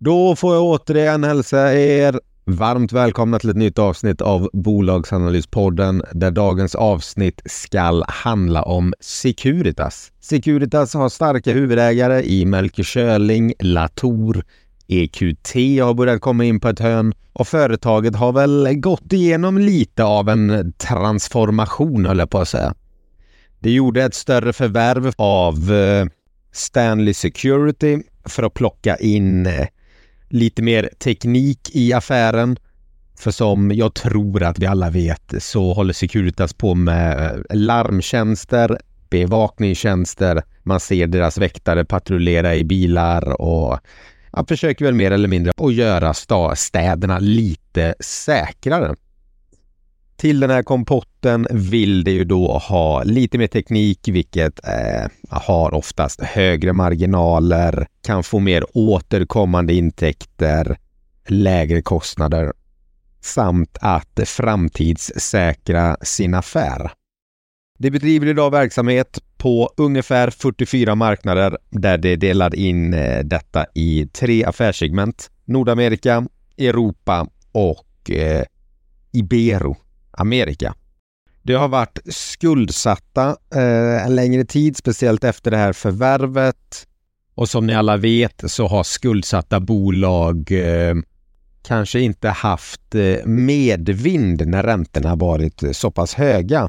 Då får jag återigen hälsa er varmt välkomna till ett nytt avsnitt av Bolagsanalyspodden där dagens avsnitt skall handla om Securitas. Securitas har starka huvudägare i Melker Schörling, Latour, EQT har börjat komma in på ett hörn och företaget har väl gått igenom lite av en transformation höll jag på att säga. Det gjorde ett större förvärv av eh, Stanley Security för att plocka in eh, lite mer teknik i affären. För som jag tror att vi alla vet så håller Securitas på med eh, larmtjänster, bevakningstjänster. Man ser deras väktare patrullera i bilar och man försöker väl mer eller mindre att göra städerna lite säkrare. Till den här kompotten vill det ju då ha lite mer teknik, vilket eh, har oftast högre marginaler, kan få mer återkommande intäkter, lägre kostnader samt att framtidssäkra sin affär. Det bedriver idag verksamhet på ungefär 44 marknader där det delar in eh, detta i tre affärssegment. Nordamerika, Europa och eh, Ibero Amerika. Det har varit skuldsatta eh, en längre tid, speciellt efter det här förvärvet. Och som ni alla vet så har skuldsatta bolag eh, kanske inte haft eh, medvind när räntorna varit så pass höga.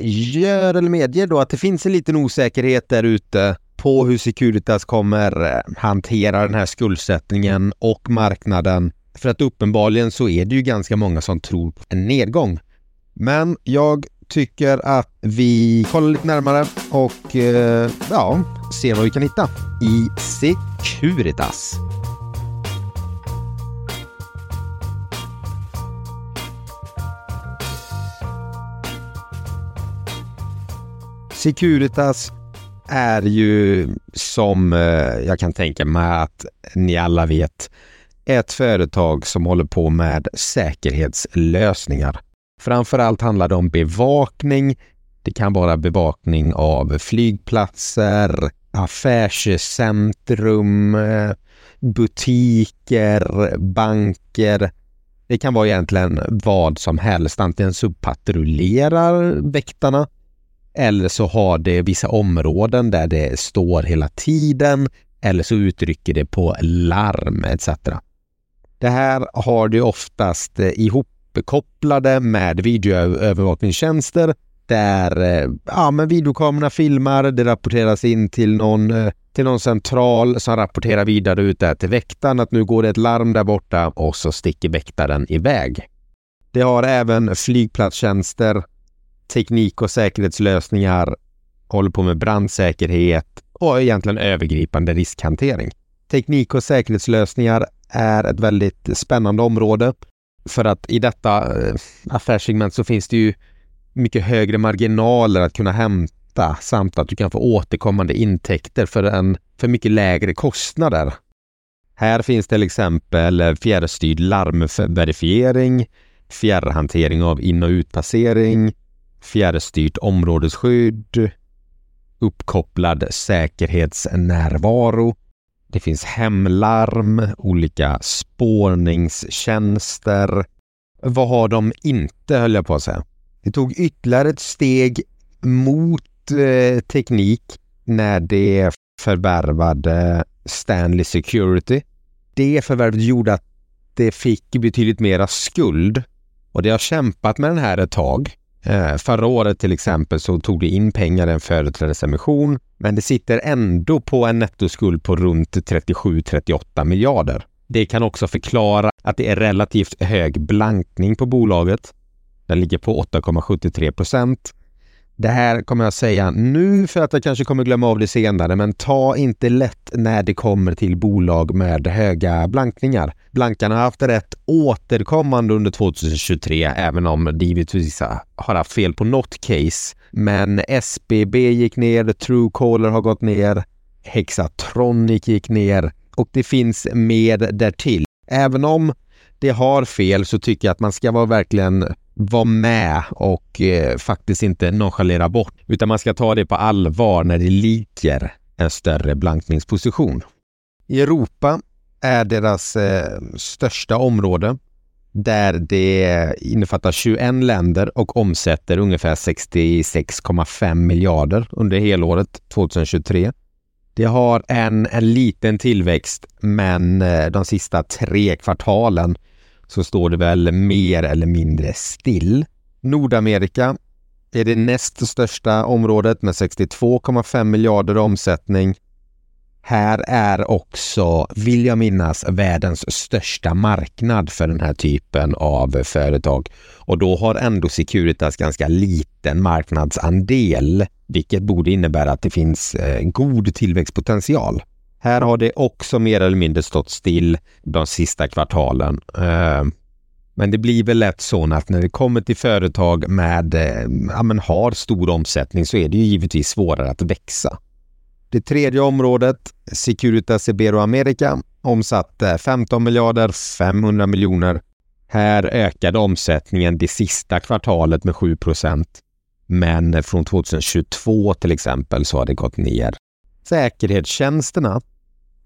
gör eller medger då att det finns en liten osäkerhet där ute på hur Securitas kommer eh, hantera den här skuldsättningen och marknaden. För att uppenbarligen så är det ju ganska många som tror på en nedgång. Men jag tycker att vi kollar lite närmare och eh, ja, ser vad vi kan hitta i Securitas. Securitas är ju som eh, jag kan tänka mig att ni alla vet ett företag som håller på med säkerhetslösningar. Framförallt handlar det om bevakning. Det kan vara bevakning av flygplatser, affärscentrum, eh, butiker, banker. Det kan vara egentligen vad som helst. Antingen så patrullerar väktarna eller så har det vissa områden där det står hela tiden eller så uttrycker det på larm etc. Det här har du oftast eh, ihopkopplade med videoövervakningstjänster där eh, ja, men videokamerorna filmar, det rapporteras in till någon, eh, till någon central som rapporterar vidare ut där till väktaren att nu går det ett larm där borta och så sticker väktaren iväg. Det har även flygplatstjänster teknik och säkerhetslösningar, håller på med brandsäkerhet och egentligen övergripande riskhantering. Teknik och säkerhetslösningar är ett väldigt spännande område. För att i detta eh, affärssegment så finns det ju mycket högre marginaler att kunna hämta samt att du kan få återkommande intäkter för, en, för mycket lägre kostnader. Här finns till exempel fjärrstyrd larmverifiering, fjärrhantering av in och utpassering, fjärrstyrt områdesskydd, uppkopplad säkerhetsnärvaro. Det finns hemlarm, olika spårningstjänster. Vad har de inte, höll jag på att säga. Det tog ytterligare ett steg mot eh, teknik när det förvärvade Stanley Security. Det förvärvet gjorde att det fick betydligt mera skuld och det har kämpat med den här ett tag. Eh, förra året till exempel så tog det in pengar i en företrädesemission men det sitter ändå på en nettoskuld på runt 37-38 miljarder. Det kan också förklara att det är relativt hög blankning på bolaget. Den ligger på 8,73 procent det här kommer jag säga nu för att jag kanske kommer glömma av det senare, men ta inte lätt när det kommer till bolag med höga blankningar. Blankarna har haft rätt återkommande under 2023, även om givetvis har haft fel på något case. Men SBB gick ner, Truecaller har gått ner, Hexatronic gick ner och det finns mer därtill. Även om det har fel så tycker jag att man ska vara verkligen vara med och eh, faktiskt inte nonchalera bort, utan man ska ta det på allvar när det ligger en större blankningsposition. I Europa är deras eh, största område där det innefattar 21 länder och omsätter ungefär 66,5 miljarder under helåret 2023. Det har en, en liten tillväxt, men eh, de sista tre kvartalen så står det väl mer eller mindre still. Nordamerika är det näst största området med 62,5 miljarder i omsättning. Här är också, vill jag minnas, världens största marknad för den här typen av företag. Och då har ändå Securitas ganska liten marknadsandel, vilket borde innebära att det finns eh, god tillväxtpotential. Här har det också mer eller mindre stått still de sista kvartalen. Eh, men det blir väl lätt så att när det kommer till företag med, eh, ja men har stor omsättning så är det ju givetvis svårare att växa. Det tredje området, Securitas Iberoamerica, omsatte eh, 15 miljarder 500 miljoner. Här ökade omsättningen det sista kvartalet med 7 procent. Men från 2022 till exempel så har det gått ner säkerhetstjänsterna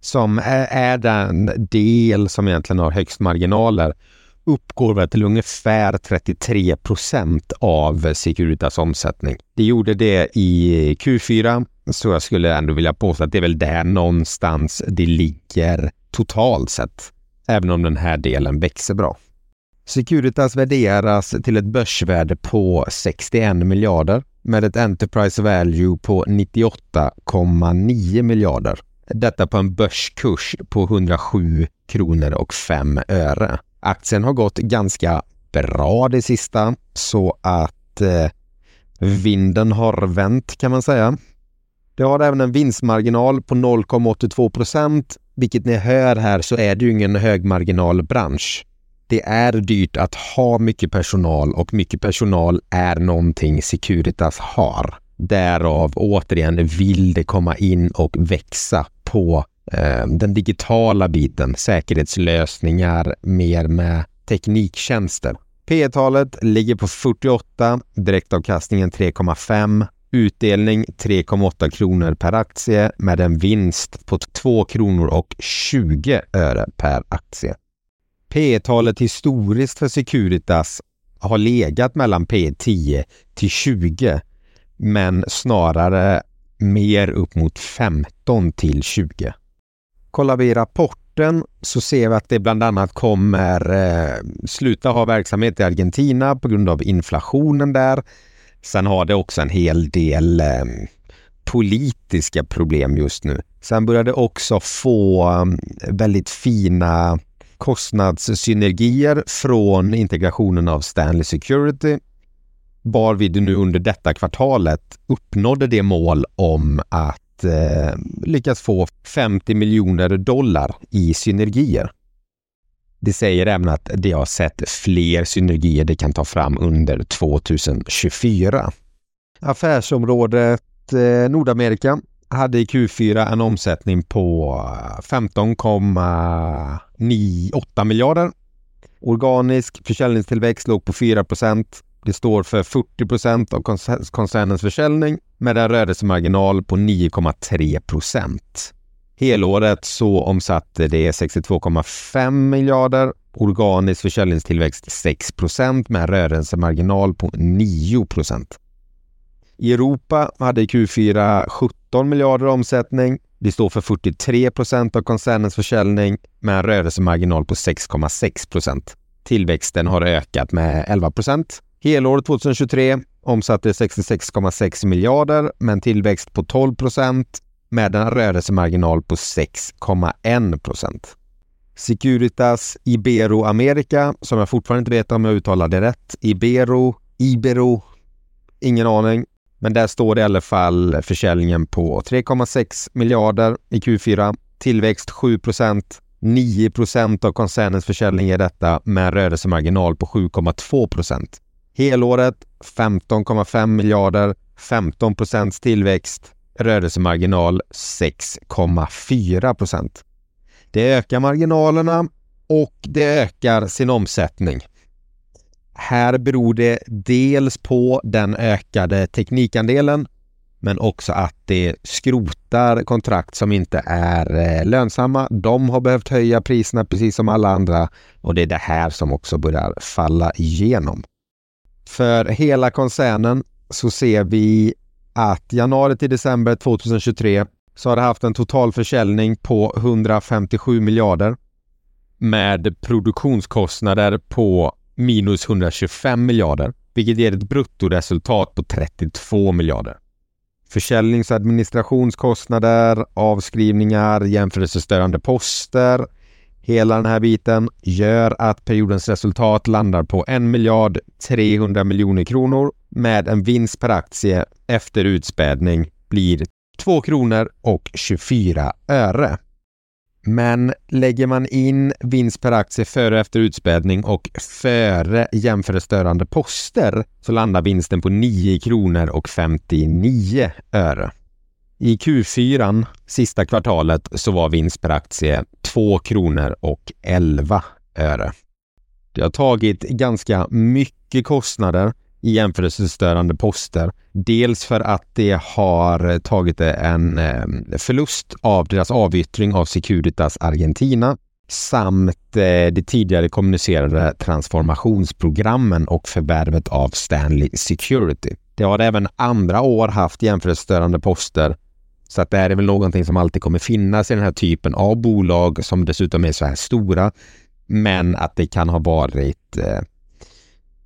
som är, är den del som egentligen har högst marginaler uppgår väl till ungefär 33 procent av Securitas omsättning. Det gjorde det i Q4, så jag skulle ändå vilja påstå att det är väl där någonstans det ligger totalt sett, även om den här delen växer bra. Securitas värderas till ett börsvärde på 61 miljarder med ett Enterprise Value på 98,9 miljarder. Detta på en börskurs på 107 kronor och 5 öre. Aktien har gått ganska bra det sista så att eh, vinden har vänt kan man säga. Det har även en vinstmarginal på 0,82 procent, vilket ni hör här så är det ju ingen högmarginalbransch det är dyrt att ha mycket personal och mycket personal är någonting Securitas har. Därav återigen vill det komma in och växa på eh, den digitala biten, säkerhetslösningar mer med tekniktjänster. P talet ligger på 48, direktavkastningen 3,5, utdelning 3,8 kronor per aktie med en vinst på 2 kronor och 20 öre per aktie. P talet historiskt för Securitas har legat mellan P 10 till 20 men snarare mer upp mot 15 till 20. Kollar vi rapporten så ser vi att det bland annat kommer eh, sluta ha verksamhet i Argentina på grund av inflationen där. Sen har det också en hel del eh, politiska problem just nu. Sen börjar det också få eh, väldigt fina kostnadssynergier från integrationen av Stanley Security varvid nu under detta kvartalet uppnådde det mål om att eh, lyckas få 50 miljoner dollar i synergier. Det säger även att de har sett fler synergier de kan ta fram under 2024. Affärsområdet eh, Nordamerika hade i Q4 en omsättning på 8 miljarder. Organisk försäljningstillväxt låg på 4 procent. Det står för 40 procent av koncernens försäljning med en rörelsemarginal på 9,3 procent. Helåret så omsatte det 62,5 miljarder, organisk försäljningstillväxt 6 procent med en rörelsemarginal på 9 procent. I Europa hade Q4 17 miljarder omsättning. Det står för 43 procent av koncernens försäljning med en rörelsemarginal på 6,6 procent. Tillväxten har ökat med 11 procent. Helår 2023 omsatte 66,6 miljarder med en tillväxt på 12 procent med en rörelsemarginal på 6,1 procent. Securitas Ibero-America, som jag fortfarande inte vet om jag uttalade rätt. Ibero, Ibero, ingen aning. Men där står det i alla fall försäljningen på 3,6 miljarder i Q4. Tillväxt 7 procent. 9 procent av koncernens försäljning är detta med en rörelsemarginal på 7,2 procent. Helåret 15,5 miljarder, 15 procents tillväxt rörelsemarginal 6,4 procent. Det ökar marginalerna och det ökar sin omsättning. Här beror det dels på den ökade teknikandelen men också att det skrotar kontrakt som inte är eh, lönsamma. De har behövt höja priserna precis som alla andra och det är det här som också börjar falla igenom. För hela koncernen så ser vi att januari till december 2023 så har det haft en total försäljning på 157 miljarder med produktionskostnader på minus 125 miljarder, vilket ger ett bruttoresultat på 32 miljarder. Försäljnings och administrationskostnader, avskrivningar, jämförelsestörande poster, hela den här biten gör att periodens resultat landar på 1 miljard 300 miljoner kronor med en vinst per aktie efter utspädning blir 2 kronor och 24 öre. Men lägger man in vinst per aktie före och efter utspädning och före jämförelsestörande poster så landar vinsten på 9 kronor och 59 öre. I Q4, sista kvartalet, så var vinst per aktie 2 kronor och 11 öre. Det har tagit ganska mycket kostnader i jämförelsestörande poster. Dels för att det har tagit en eh, förlust av deras avyttring av Securitas Argentina samt de det tidigare kommunicerade transformationsprogrammen och förvärvet av Stanley Security. Det har även andra år haft jämförelsestörande poster så att det här är väl någonting som alltid kommer finnas i den här typen av bolag som dessutom är så här stora. Men att det kan ha varit eh,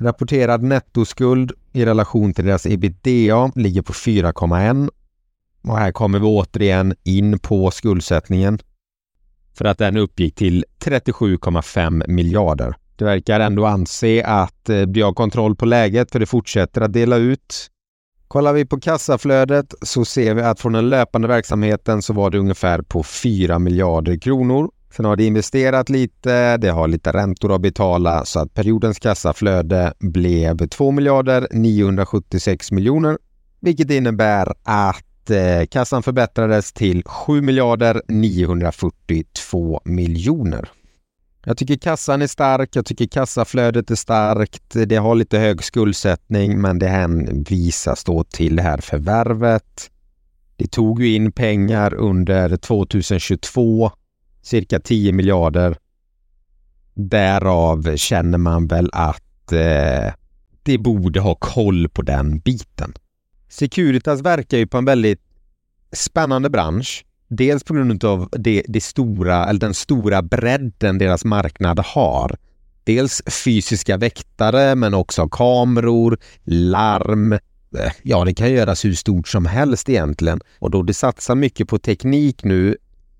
Rapporterad nettoskuld i relation till deras ebitda ligger på 4,1 och här kommer vi återigen in på skuldsättningen för att den uppgick till 37,5 miljarder. Det verkar ändå anse att eh, de har kontroll på läget för det fortsätter att dela ut Kollar vi på kassaflödet så ser vi att från den löpande verksamheten så var det ungefär på 4 miljarder kronor. Sen har det investerat lite, det har lite räntor att betala så att periodens kassaflöde blev 2 miljarder 976 miljoner, vilket innebär att eh, kassan förbättrades till 7 miljarder 942 miljoner. Jag tycker kassan är stark, jag tycker kassaflödet är starkt. Det har lite hög skuldsättning men det hänvisas då till det här förvärvet. Det tog ju in pengar under 2022, cirka 10 miljarder. Därav känner man väl att eh, det borde ha koll på den biten. Securitas verkar ju på en väldigt spännande bransch. Dels på grund av det, det stora, eller den stora bredden deras marknad har. Dels fysiska väktare men också kameror, larm. Eh, ja, det kan göras hur stort som helst egentligen. Och då det satsar mycket på teknik nu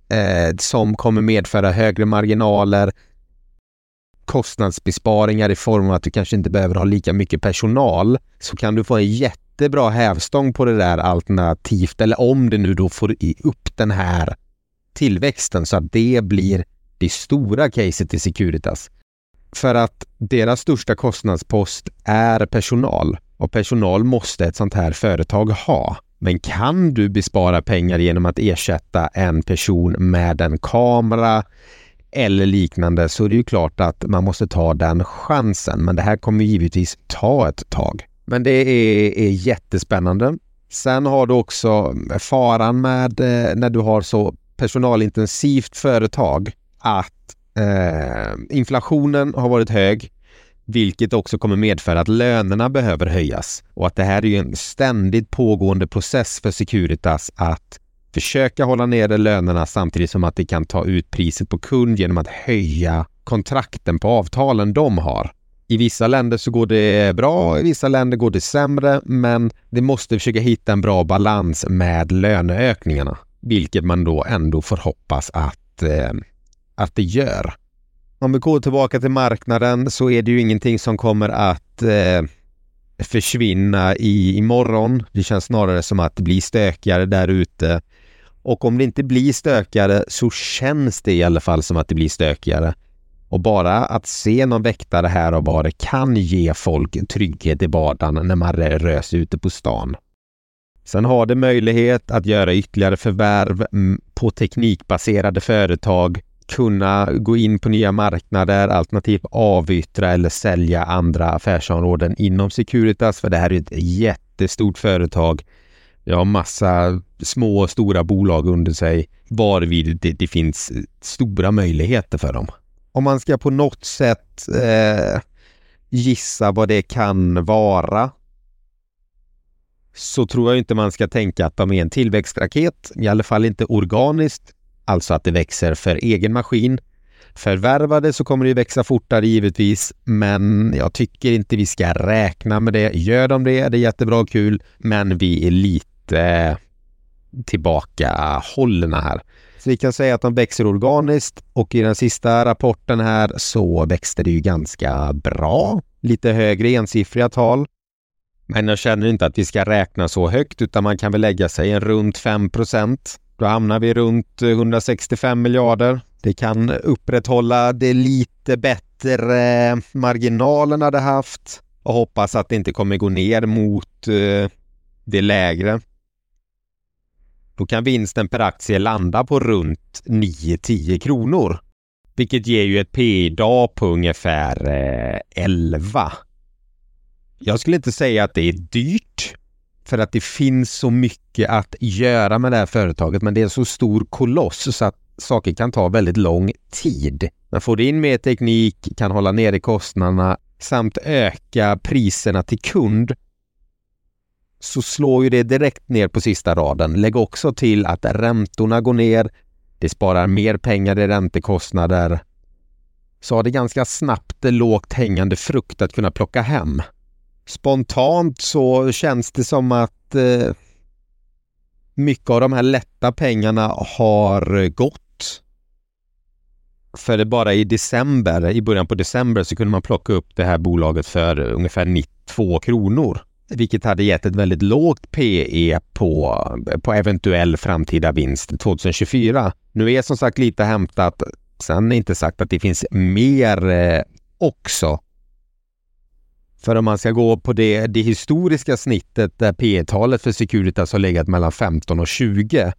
eh, som kommer medföra högre marginaler, kostnadsbesparingar i form av att du kanske inte behöver ha lika mycket personal, så kan du få en jättebra hävstång på det där alternativt, eller om det nu då får upp den här tillväxten så att det blir det stora caset i Securitas. För att deras största kostnadspost är personal och personal måste ett sånt här företag ha. Men kan du bespara pengar genom att ersätta en person med en kamera eller liknande så är det ju klart att man måste ta den chansen. Men det här kommer givetvis ta ett tag. Men det är, är jättespännande. Sen har du också faran med eh, när du har så personalintensivt företag att eh, inflationen har varit hög, vilket också kommer medföra att lönerna behöver höjas och att det här är en ständigt pågående process för Securitas att försöka hålla nere lönerna samtidigt som att det kan ta ut priset på kund genom att höja kontrakten på avtalen de har. I vissa länder så går det bra, i vissa länder går det sämre, men det måste försöka hitta en bra balans med löneökningarna, vilket man då ändå får hoppas att, eh, att det gör. Om vi går tillbaka till marknaden så är det ju ingenting som kommer att eh, försvinna i, imorgon. Det känns snarare som att det blir stökigare där ute. Och om det inte blir stökigare så känns det i alla fall som att det blir stökigare. Och bara att se någon väktare här och var kan ge folk trygghet i vardagen när man rör sig ute på stan. Sen har det möjlighet att göra ytterligare förvärv mm, på teknikbaserade företag, kunna gå in på nya marknader, alternativt avyttra eller sälja andra affärsområden inom Securitas, för det här är ett jättestort företag. Det har massa små och stora bolag under sig, varvid det, det finns stora möjligheter för dem om man ska på något sätt eh, gissa vad det kan vara så tror jag inte man ska tänka att de är en tillväxtraket, i alla fall inte organiskt, alltså att det växer för egen maskin. Förvärvade så kommer det växa fortare givetvis, men jag tycker inte vi ska räkna med det. Gör de det, det är jättebra och kul, men vi är lite tillbaka hållna här. Så vi kan säga att de växer organiskt och i den sista rapporten här så växte det ju ganska bra. Lite högre ensiffriga tal. Men jag känner inte att vi ska räkna så högt utan man kan väl lägga sig en runt 5 då hamnar vi runt eh, 165 miljarder. Det kan upprätthålla det lite bättre marginalerna det haft och hoppas att det inte kommer gå ner mot eh, det lägre. Då kan vinsten per aktie landa på runt 9-10 kronor. Vilket ger ju ett P idag på ungefär eh, 11. Jag skulle inte säga att det är dyrt för att det finns så mycket att göra med det här företaget men det är en så stor koloss så att saker kan ta väldigt lång tid. Man får in mer teknik, kan hålla nere kostnaderna samt öka priserna till kund så slår ju det direkt ner på sista raden. Lägg också till att räntorna går ner. Det sparar mer pengar i räntekostnader. Så har det ganska snabbt lågt hängande frukt att kunna plocka hem. Spontant så känns det som att eh, mycket av de här lätta pengarna har gått. För det bara i december, i början på december så kunde man plocka upp det här bolaget för ungefär 92 kronor. vilket hade gett ett väldigt lågt PE på, på eventuell framtida vinst 2024. Nu är som sagt lite hämtat. Sen är inte sagt att det finns mer eh, också. För om man ska gå på det, det historiska snittet där P talet för Securitas har legat mellan 15 och 20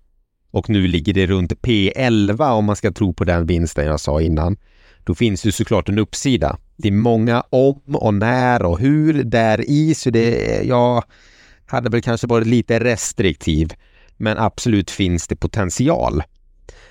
och nu ligger det runt P11 om man ska tro på den vinsten jag sa innan. Då finns det såklart en uppsida. Det är många om och när och hur där i så det, jag hade väl kanske varit lite restriktiv. Men absolut finns det potential.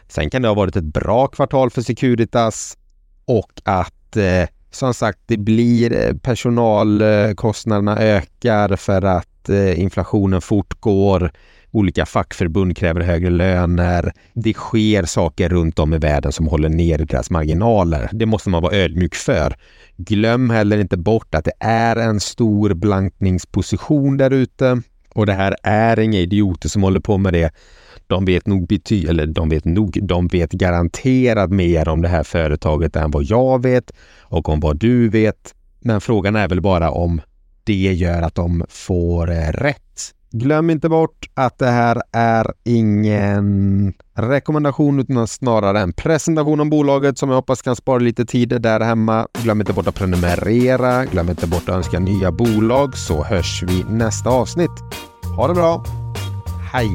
Sen kan det ha varit ett bra kvartal för Securitas och att eh, som sagt det blir eh, personalkostnaderna ökar för att eh, inflationen fortgår olika fackförbund kräver högre löner. Det sker saker runt om i världen som håller ner deras marginaler. Det måste man vara ödmjuk för. Glöm heller inte bort att det är en stor blankningsposition där ute och det här är inga idioter som håller på med det. De vet nog bety eller de vet nog, de vet garanterat mer om det här företaget än vad jag vet och om vad du vet. Men frågan är väl bara om det gör att de får eh, rätt Glöm inte bort att det här är ingen rekommendation utan snarare en presentation om bolaget som jag hoppas kan spara lite tid där hemma. Glöm inte bort att prenumerera. Glöm inte bort att önska nya bolag så hörs vi nästa avsnitt. Ha det bra. Hej!